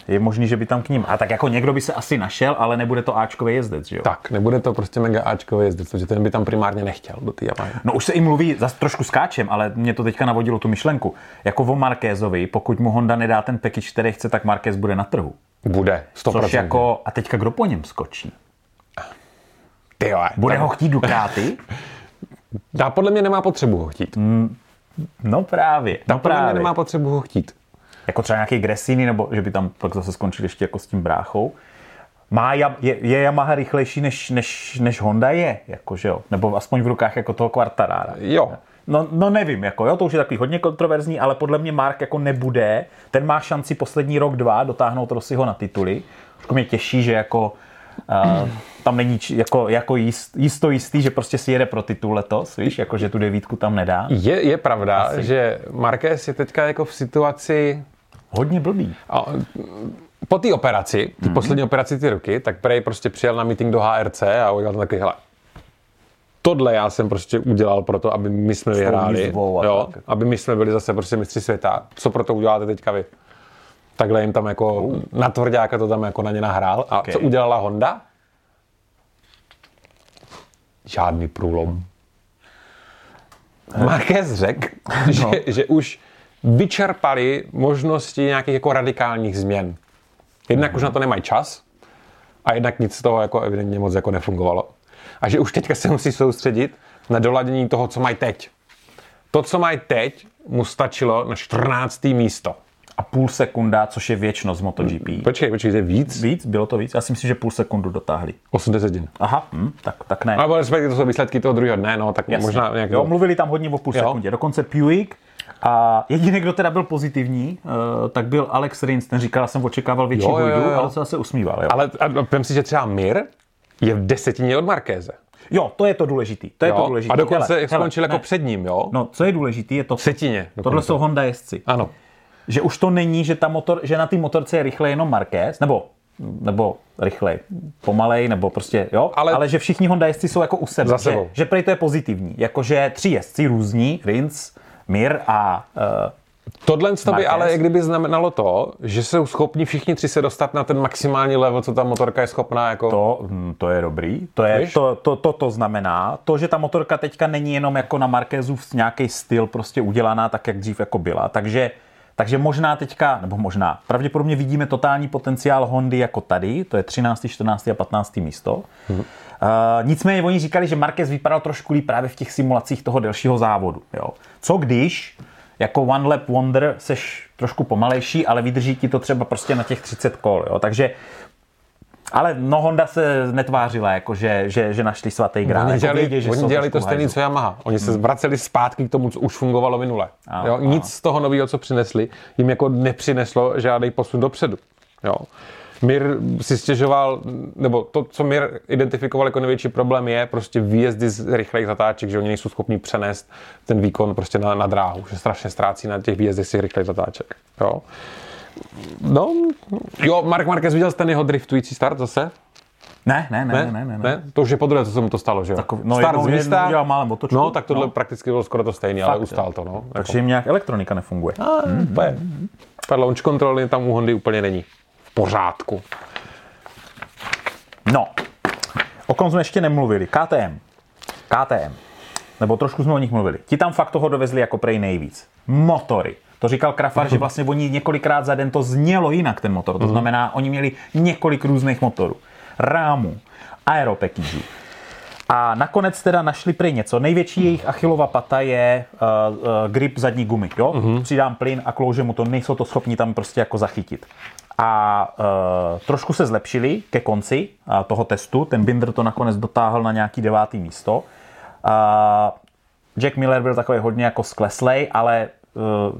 je možný, že by tam k ním, a tak jako někdo by se asi našel, ale nebude to Ačkový jezdec, že jo? Tak, nebude to prostě mega Ačkový jezdec, protože ten by tam primárně nechtěl do té Yamahy. No už se i mluví, zase trošku skáčem, ale mě to teďka navodilo tu myšlenku. Jako o Markézovi, pokud mu Honda nedá ten package, který chce, tak Markéz bude na trhu. Bude, 100%. Což jako, a teďka kdo po něm skočí? Ty jo, Bude ho chtít Ducati? Dá, podle mě nemá potřebu ho chtít. No právě, no podle mě nemá potřebu ho chtít. Jako třeba nějaký Gresini, nebo že by tam pak zase skončil ještě jako s tím bráchou. Má, je, je Yamaha rychlejší než, než, než Honda je, jakože jo. Nebo aspoň v rukách jako toho Quartarara. Jo. No, no nevím, jako jo, to už je takový hodně kontroverzní, ale podle mě Mark jako nebude. Ten má šanci poslední rok, dva dotáhnout Rossiho na tituly. Trošku mě těší, že jako uh, tam není či- jako, jako jist, jisto jistý, že prostě si jede pro titul letos, víš, jako že tu devítku tam nedá. Je, je pravda, Asi. že Marquez je teďka jako v situaci, Hodně blbý. a, po té operaci, ty mm-hmm. poslední operaci ty ruky, tak Prej prostě přijel na meeting do HRC a udělal tam takový, hele, tohle já jsem prostě udělal pro to, aby my jsme vyhráli, jo, tak. aby my jsme byli zase prostě mistři světa. Co pro to uděláte teďka vy? Takhle jim tam jako na tvrdáka to tam jako na ně nahrál. A Okay. co udělala Honda? Žádný průlom. Marquez řekl, že, No. že už vyčerpali možnosti nějakých jako radikálních změn. Jednak už na to nemají čas a jednak nic z toho jako evidentně moc jako nefungovalo. A že už teďka se musí soustředit na doladění toho, co mají teď. To, co mají teď, mu stačilo na 14. místo. A půl sekunda, což je věčnost v MotoGP. Počkej, počkej, to je víc? Víc? Bylo to víc? Já si myslím, že půl sekundu dotáhli. 80 hodin. Aha, hm, tak, tak ne. Alebo respektive to jsou výsledky toho druhého dne, no, tak Jasně. možná nějak... Jo, mluvili tam hodně o půl Jo. sekundě. Dokonce Puig a jediný, kdo teda byl pozitivní, eh, tak byl Alex Rins. Ten říkal, jsem očekával větší Jo, jo, jo. ale se zase usmíval. Jo. Ale vem si, že třeba Mir je v desetině od Markéze. jo, to je to důležitý. To je to Jo? důležitý. A dokonce Hele, skončil hele, jako ne. před ním, jo? No, co je důležitý, je to, Třetině. tohle dokonce. jsou Honda jezdci. Ano. Že už to není, že, ta motor, že na té motorce je rychle jenom Marquez, nebo nebo rychlej, pomalej, nebo prostě, jo, ale, Ale- že všichni Honda jezdci jsou jako u sebe. Za že, sebou. že prej to je pozitivní. Jakože tři jezdci různí, Rins, Mir a uh, Tohle to by ale jak kdyby znamenalo to, že jsou schopni všichni tři se dostat na ten maximální level, co ta motorka je schopná jako... To, hm, to je dobrý. To, je, Víš? to, to, to, to znamená, to, že ta motorka teďka není jenom jako na Marquezův nějaký styl prostě udělaná tak, jak dřív jako byla. Takže, takže možná teďka, nebo možná, pravděpodobně vidíme totální potenciál Hondy jako tady, to je 13., 14. a 15. místo. Uh, nicméně oni říkali, že Marquez vypadal trošku líp právě v těch simulacích toho delšího závodu. Jo. Co když jako One Lap Wonder seš trošku pomalejší, ale vydrží ti to třeba prostě na těch 30 kol. Jo. Takže ale no Honda se netvářila, jako že, že, že našli svatý grál. Oni jako dělali, vědě, že oni dělali to stejné, co Yamaha. Oni se vraceli zpátky k tomu, co už fungovalo minule. Ano, jo? Nic z toho nového, co přinesli, jim jako nepřineslo žádný posun dopředu. Jo? Mir si stěžoval, nebo to, co Mir identifikoval jako největší problém, je prostě výjezdy z rychlých zatáček, že oni nejsou schopni přenést ten výkon prostě na, na dráhu, že strašně ztrácí na těch výjezdech z rychlých zatáček. Jo? No, jo, Mark Marquez viděl jsi ten jeho driftující start zase? Ne, ne, ne, ne, ne, ne. ne? To už je podruhé, co se mu to stalo, že jo? Takový- no, Start jednou- z místa, jednou málem otočku. No, tak tohle No. prakticky bylo skoro to stejné, ale ustál to, no. Jako, Takže jim nějak elektronika nefunguje. a, úplně. Ta launch control tam u Hondy úplně není. V pořádku. No, o kom jsme ještě nemluvili. KTM. KTM. Nebo trošku jsme o nich mluvili. Ti tam fakt toho dovezli jako prej nejvíc. Motory. To říkal Krafar, že vlastně oni několikrát za den to znělo jinak, ten motor. To znamená, oni měli několik různých motorů. Rámů, aeropackagů. A nakonec teda našli prej něco. Největší jejich achilová pata je uh, uh, grip zadní gumy. Jo? Přidám plyn a klouže mu to, nejsou to schopni tam prostě jako zachytit. A uh, trošku se zlepšili ke konci uh, toho testu. Ten Binder to nakonec dotáhl na nějaký devátý místo. Uh, Jack Miller byl takový hodně jako skleslej, ale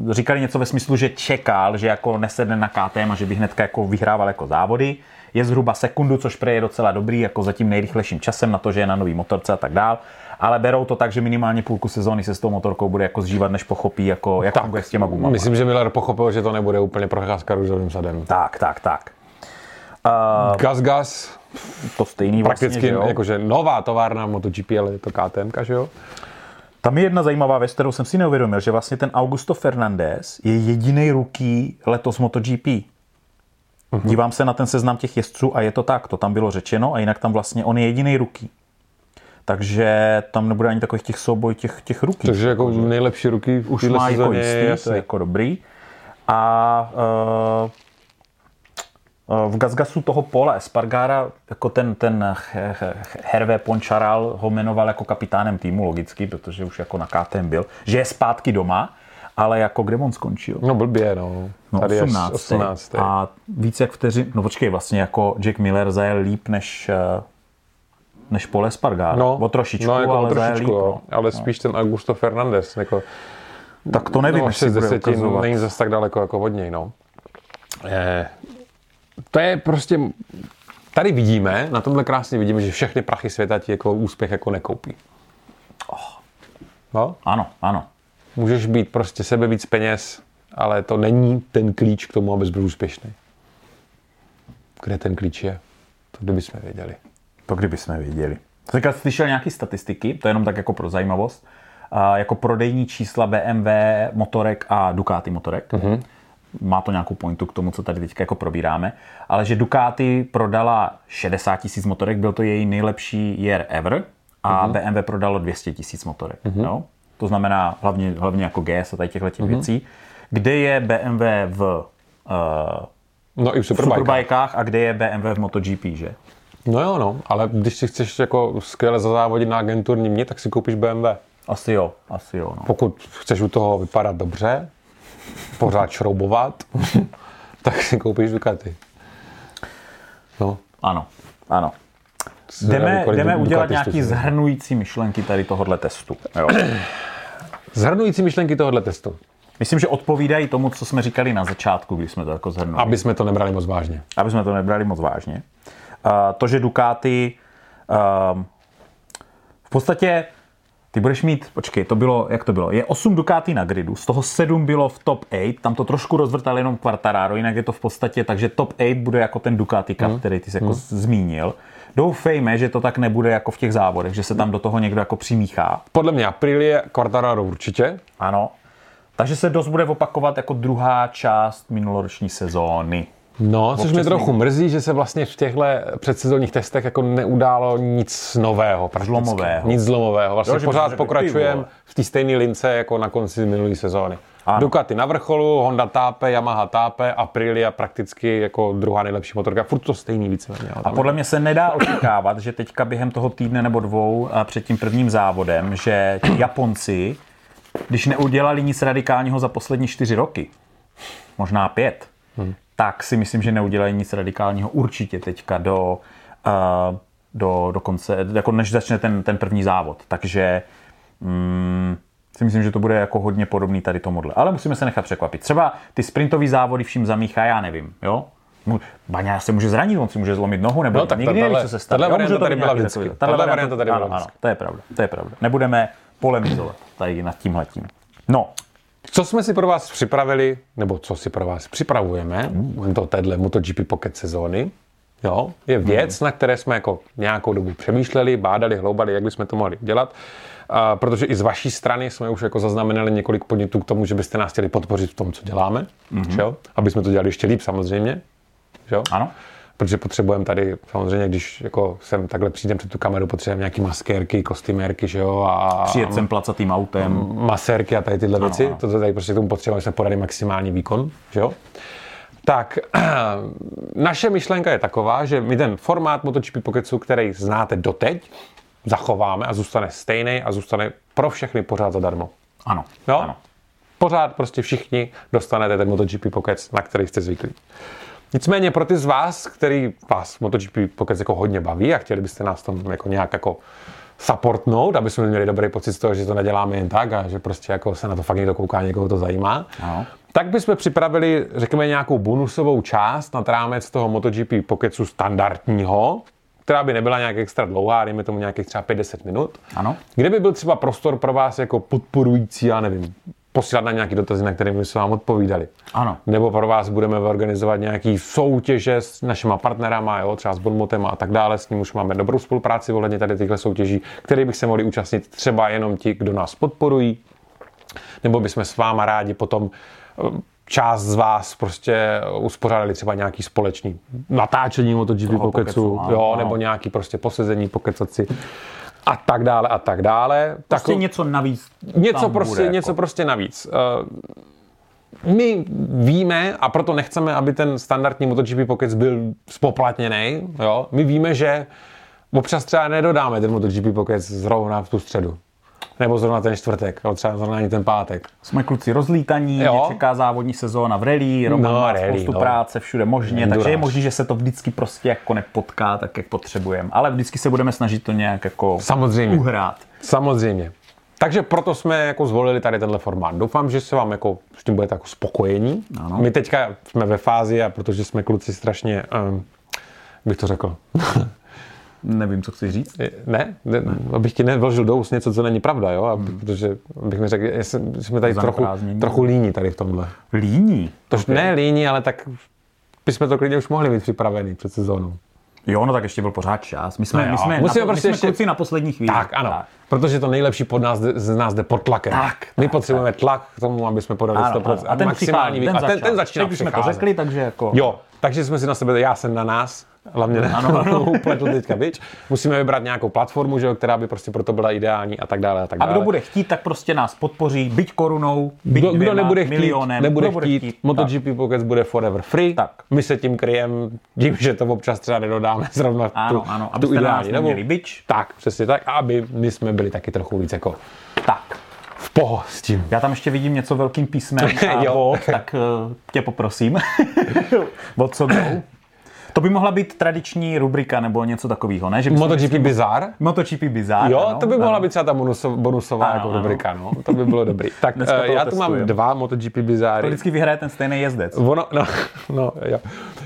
říkali něco ve smyslu, že čekal, že jako nesedne na KTM a že by hnedka jako vyhrával jako závody. Je zhruba sekundu, což pre je docela dobrý, jako za tím nejrychlejším časem na to, že je na nový motorce a tak dál. Ale berou to tak, že minimálně půlku sezóny se s tou motorkou bude jako zžívat, než pochopí, jako, jak funguje s těma gumama. Myslím, že Miller pochopil, že to nebude úplně procházka růžovým sadem. Tak, tak, tak. Uh, gas, gas. To stejný Prakticky, vlastně, že jo? jakože nová továrna MotoGP, ale je to KTM, že jo? Tam je jedna zajímavá věc, kterou jsem si neuvědomil, že vlastně ten Augusto Fernandez je jediný ruký letos MotoGP. Uh-huh. Dívám se na ten seznam těch jezdců a je to tak, to tam bylo řečeno a jinak tam vlastně on je jediný ruký. Takže tam nebude ani takových těch souboj těch, těch ruký. Takže jako nejlepší ruky v Už má jako jistý, je jako dobrý. A uh, v Gazgasu toho Pola Espargara, jako ten, ten He- Hervé Poncharal ho jmenoval jako kapitánem týmu, logicky, protože už jako na KTM byl, že je zpátky doma, ale jako kde on skončil? No blbě, no. No, Tady 18. je 18. A víc jak vteřin, no počkej, vlastně jako Jack Miller zajel líp než, eh, než Paul Espargaro. no, o trošičku, no, jako ale o zajel trošičku, líp. jo. no. ale spíš ten Augusto Fernandez. Jako, Tak to nevím, no, jestli 6 bude 10 ukazovat. není zase tak daleko jako od něj, no. Eh, to je prostě, tady vidíme, na tomhle krásně vidíme, že všechny prachy světa ti jako úspěch jako nekoupí. No, Ano, ano. můžeš být prostě sebe víc peněz, ale to není ten klíč k tomu, abys byl úspěšný. Kde ten klíč je? To kdybychom věděli. To kdyby jsme věděli. Teďka slyšel nějaké statistiky, to je jenom tak jako pro zajímavost, a jako prodejní čísla BMW motorek a Ducati motorek. Mm-hmm. Má to nějakou pointu k tomu, co tady teď jako probíráme. Ale že Ducati prodala 60 tisíc motorek, byl to její nejlepší year ever a mm-hmm. BMW prodalo 200 tisíc motorek. Mm-hmm. No? To znamená hlavně, hlavně jako GS a tady těchto těch mm-hmm. věcí. Kde je BMW v uh, No i v Superbike. Superbikách a kde je BMW v MotoGP, že? No jo, no, ale když si chceš jako skvěle zazávodit na agenturní mě, tak si koupíš BMW. Asi jo, asi jo. No. Pokud chceš u toho vypadat dobře, pořád šroubovat, tak si koupíš Ducati. No, Ano, ano. Jdeme, jdeme udělat nějaký zhrnující myšlenky tady tohohle testu. Jo. Zhrnující myšlenky tohohle testu, Myslím, že odpovídají tomu, co jsme říkali na začátku, když jsme to jako zhrnuli. aby jsme to nebrali moc vážně. aby jsme to nebrali moc vážně. Uh, to, že Ducati um, v podstatě ty budeš mít, počkej, to bylo, jak to bylo, je 8 Ducati na gridu, z toho 7 bylo v top 8, tam to trošku rozvrtal jenom Quartararo, jinak je to v podstatě, takže top 8 bude jako ten Ducati Cup, Hmm. který ty jsi jako zmínil. Doufejme, že to tak nebude jako v těch závodech, že se tam do toho někdo jako přimíchá. Podle mě Aprilie, Quartararo určitě. Ano. Takže se dost bude opakovat jako druhá část minuloroční sezóny. No, což mě trochu mrzí, že se vlastně v těchto předsezónních testech jako neudálo nic nového. prakticky. Zlomového. Nic zlomového. Vlastně Jo, pořád pokračujeme v té stejné lince jako na konci minulé sezóny. Ano. Ducati na vrcholu, Honda tápe, Yamaha tápe, Aprilia prakticky jako druhá nejlepší motorka. Furt to stejný víceméně. A podle mě se nedá očekávat, že teďka během toho týdne nebo dvou a před tím prvním závodem, že Japonci, když neudělali nic radikálního za poslední čtyři roky, možná pět, hmm. Tak si myslím, že neudělají nic radikálního určitě teďka do, uh, do, do konce, jako než začne ten, ten první závod. Takže mm, si myslím, že to bude jako hodně podobný tady tomuhle. Ale musíme se nechat překvapit. Třeba ty sprintové závody vším zamíchá, já nevím, jo? Baňa se může zranit, on si může zlomit nohu, nebo No, tak nikdy neví, co se stane. může varianta to tady byla vždycky. Tahle varianta tady byla vždycky. Ano, to je pravda, to je pravda. Nebudeme polemizovat tady nad tímhletím. No, Co jsme si pro vás připravili, nebo co si pro vás připravujeme do téhle MotoGP Pocket sezóny, jo, je věc, na které jsme jako nějakou dobu přemýšleli, bádali, hloubali, jak bychom to mohli dělat. A protože i z vaší strany jsme už jako zaznamenali několik podnětů k tomu, že byste nás chtěli podpořit v tom, co děláme, mm-hmm. jo? aby jsme to dělali ještě líp samozřejmě. Jo? ano. Protože potřebujeme tady, samozřejmě, když jako sem takhle přijdem před tu kameru, potřebujeme nějaký maskérky, kostymérky, že jo, a, Přijet sem placatým autem. masérky a tady tyhle věci. ano. To tady prostě k tomu potřebujeme, jsme podali maximální výkon, že jo? Tak, naše myšlenka je taková, že my ten formát MotoGP Pocketsu, který znáte doteď, zachováme a zůstane stejný a zůstane pro všechny pořád zadarmo. Ano, Jo? ano. Pořád prostě všichni dostanete ten MotoGP Pocket, na který jste zvyklí. Nicméně pro ty z vás, který vás MotoGP pokud jako hodně baví a chtěli byste nás tom jako nějak jako supportnout, aby jsme měli dobrý pocit z toho, že to neděláme jen tak a že prostě jako se na to fakt někdo kouká, někoho to zajímá, Ano. tak bychom připravili, řekněme, nějakou bonusovou část nad rámec toho MotoGP Pocketsu standardního, která by nebyla nějak extra dlouhá, dejme tomu nějakých třeba 50 minut. Ano. Kde by byl třeba prostor pro vás jako podporující, já nevím, posílat na nějaký dotazy, na které by se vám odpovídali. Ano. Nebo pro vás budeme organizovat nějaký soutěže s našima partnerama, jo, třeba s Bonmotem a tak dále, s ním už máme dobrou spolupráci ohledně tady těchto soutěží, které bych se mohli účastnit třeba jenom ti, kdo nás podporují, nebo bychom s váma rádi potom eh, část z vás prostě uspořádali třeba nějaký společný natáčení MotoGP Pokecu, Pokecu, jo, ano. nebo nějaký prostě posezení, pokecat si a tak dále a tak dále. Prostě Tako- něco navíc. něco prostě, bude, něco jako. prostě navíc. Eh, My víme, a proto nechceme, aby ten standardní MotoGP Pockets byl spoplatněný, jo? my víme, že občas třeba nedodáme ten MotoGP Pockets zrovna v tu středu. Nebo zrovna ten čtvrtek, nebo třeba zrovna ani ten pátek. Jsme kluci rozlítaní, Jo. mě čeká závodní sezóna v rally, Roman No, má rally, spoustu no. práce všude možně, Endurance. takže je možné, že se to vždycky prostě jako nepotká tak, jak potřebujeme. Ale vždycky se budeme snažit to nějak jako Samozřejmě. uhrát. Samozřejmě. Takže proto jsme jako zvolili tady tenhle formát. Doufám, že se vám jako s tím budete jako spokojení. Ano. My teďka jsme ve fázi, a protože jsme kluci strašně, um, bych to řekl, Nevím, co chci říct. Ne, ne, abych ti nevložil do úst něco, co není pravda, jo? Aby, protože bych mi řekl, jsme- tady trochu, trochu líní tady v tomhle. Líní. To okay. ne líní, ale tak bychom to klidně už mohli být připravený před sezónou. Jo, no tak ještě byl pořád čas. My jsme, No my jsme, Musíme na, prostě my jsme ještě- kluci na poslední chvíli. Tak, ano. Tak. Protože to nejlepší pod nás, z nás jde pod tlakem. Tak, My tak, potřebujeme tlak k tomu, aby jsme podali Ano, 100%. ano. A ten maximální přichází, ten, a ten, ten začal. začíná Teď jsme to řekli, takže jako... Jo, takže jsme si na sebe, já jsem na nás, hlavně ne, Ano, ano. upletl teďka bič. Musíme vybrat nějakou platformu, že jo, která by prostě proto byla ideální a tak dále a tak A dále. kdo bude chtít, tak prostě nás podpoří, byť korunou, byť Kdo, kdo nebude chtít, milionem. nebude kdo chtít, tak. MotoGP Pockets bude forever free. Tak. My se tím kryjeme tím, že to občas třeba nedodáme zrovna v tu, Ano, ano, tu nás ideální dobu. neměli bič. Tak, přesně tak. A aby my jsme byli taky trochu víc jako Tak. v poho s tím. Já tam ještě vidím něco velkým písmem a Jo. bod, tak uh, tě poprosím. o co jdou? To by mohla být tradiční rubrika nebo něco takového, ne? Že MotoGP Bizarre? MotoGP Bizarre. Jo, ano, to by mohla ano. být třeba ta bonusov, bonusová Ano, jako ano. rubrika, no. To by bylo dobrý. Tak Dneska to já tu mám dva MotoGP To Bizarre. vždycky vyhraje ten stejný jezdec. Ono, no, no, jo.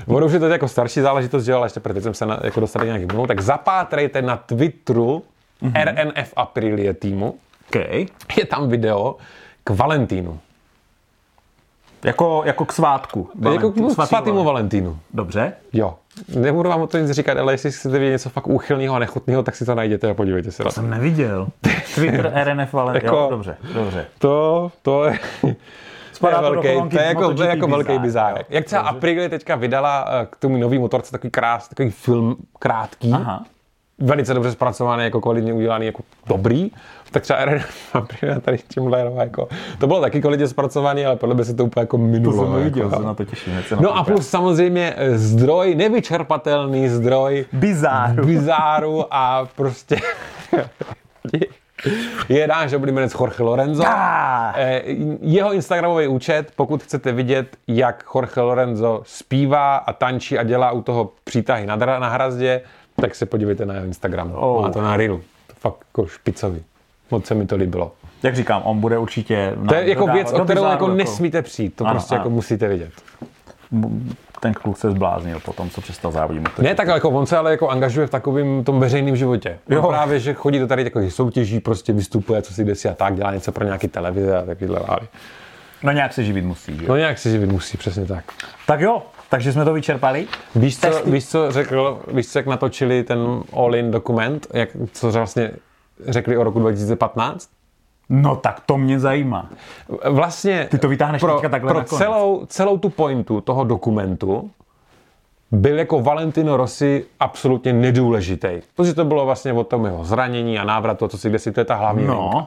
Ono už je to jako starší záležitost, že ale ještě teď jsem se na, jako dostal do nějakých mluv, tak zapátrejte na Twitteru Mhm. RNF Aprilie týmu. Okay. Je tam video k Valentínu. Jako, jako k svátku. Jako Valentín- k svatý svatýmu Valentín. Valentínu. Dobře. Jo. Nebudu vám o to nic říkat, ale jestli chcete vidět něco fakt úchylného a nechutného, tak si to najděte a podívejte se na to. Jsem neviděl. Twitter RNF Valentín. Jako- Jo, dobře, dobře. To, to je, Spadá to velký, kolonky to je jako, to je jako velký bizár, jo. Jak třeba Aprilia teďka vydala eh, k tomu nový motorce takový krás, takový film krátký, Aha. velice dobře zpracovaný, jako kvalitně udělaný, jako dobrý, tak třeba Aprilia tady tímhle jenom jako, to bylo taky kvalitně zpracovaný, ale podle mě se to úplně jako To minulo. jsem neviděl, jako, na to těším. se No to a plus samozřejmě eh, zdroj, nevyčerpatelný zdroj Bizáru. bizáru a prostě je náš oblíbenec Jorge Lorenzo. Eh, Jeho Instagramový účet, pokud chcete vidět, jak Jorge Lorenzo zpívá a tančí a dělá u toho přítahy na, na hrazdě, tak se podívejte na jeho Instagram. Oh. Má to na Reelu. To fakt jako špicový. Moc se mi to líbilo. Jak říkám, on bude určitě... To je jako věc, o do kterou bizáru jako nesmíte přijít. To Ano, prostě ano. jako musíte vidět. Ten kluk se zbláznil po tom, co přestal závodit. Ne, tak jako on se ale jako angažuje v takovém tom veřejném životě. Jo. Jo. Právě, že chodí do tady takových soutěží, prostě vystupuje, co si kde si a tak, dělá něco pro nějaký televize a takovýhle vály. No nějak se živit musí, že? No nějak si živit musí, přesně tak. Tak jo, takže jsme to vyčerpali. Víš co, Testy. víš, co řekl, víš, co, jak natočili ten All-in dokument, jak, co vlastně řekli o roku 2015? No tak to mě zajímá. Vlastně Ty to vytáhneš pro, teďka takhle pro nakonec. celou, celou tu pointu toho dokumentu byl jako Valentino Rossi absolutně nedůležitý. Protože to bylo vlastně o tom jeho zranění a návratu, co si kde si, to je ta hlavní No. linka.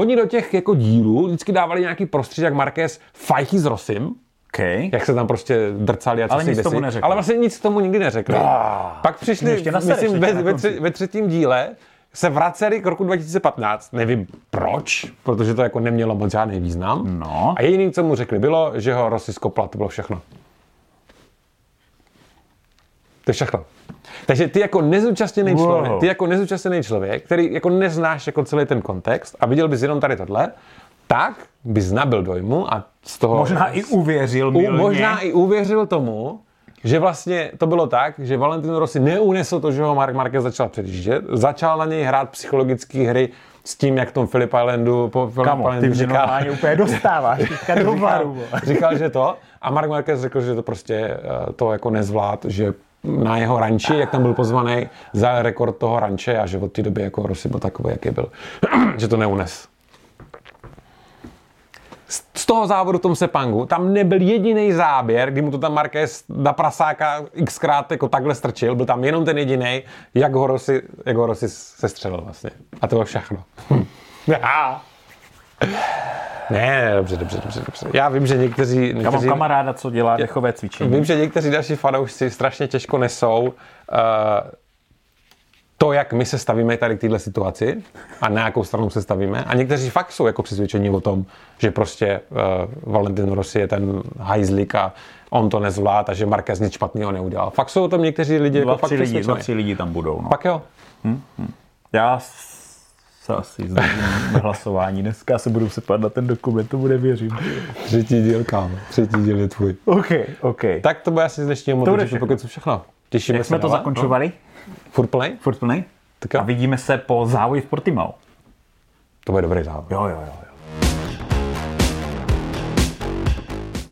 Oni do těch jako dílů vždycky dávali nějaký prostředí, jak Marquez fajchy s Rosim, Okay. jak se tam prostě drcali a co Ale si nic tomu neřekli. Ale vlastně nic tomu nikdy neřekli. Ah. Pak přišli, myslím, ve, ve, tři, ve třetím díle se vraceli k roku 2015. Nevím proč, protože to jako nemělo moc žádný význam. No. A jediný, co mu řekli, bylo, že ho Rossi skopla, to bylo všechno. To je všechno. Takže ty jako nezúčastněný Wow. člověk, ty jako nezúčastněný člověk, který jako neznáš jako celý ten kontext a viděl bys jenom tady tohle, tak bys nabil dojmu a z toho... Možná i uvěřil milně. možná i uvěřil tomu, že vlastně to bylo tak, že Valentino Rossi neunesl to, že ho Mark Marquez začal předjíždět, začal na něj hrát psychologické hry s tím, jak v tom Philip Islandu, po ty Islandu mě normálně úplně dostáváš. Teďka do varu. říkal, říkal, že to a Mark Marquez řekl, že to prostě eh, to jako nezvlád, že na jeho ranči, jak tam byl pozvaný, za rekord toho ranče a že od té doby jako Rossi byl takový, jaký byl, že to neunes. Z- toho závodu v tom Sepangu tam nebyl jediný záběr, kdy mu to tam Marquez na prasáka xkrát jako takhle strčil, byl tam jenom ten jediný, jak ho Rossi, jak ho Rossi sestřelil vlastně. A to bylo všechno. ne, dobře, dobře, dobře, dobře. Já vím, že někteří, Já mám někteří kamaráda, co dělá dechové cvičení. Vím, že někteří další fanoušci strašně těžko nesou uh, to, jak my se stavíme tady k této situaci a na jakou stranu se stavíme. A někteří fakt jsou jako přesvědčení o tom, že prostě uh, Valentin Rossi je ten hajzlik a on to nezvlád a že Marquez nic špatného neudělal. Fakt jsou o tom někteří lidi Dva, jako fakt lidi, dva, tři lidi tam budou. No. Fakt jo. Já se asi zdržím na hlasování. Dneska se budu sepat na ten dokument, to bude věřím. Třetí díl, kámo. Třetí díl je tvůj. OK, OK. Tak to bude asi z dnešního všechno. pokud co všechno. Těšíme Jak se jsme to zakončovali? No? Furt play? Furt plný? Tak jo. A vidíme se po závoji v Portimao. To bude dobrý závod. Jo, jo, jo.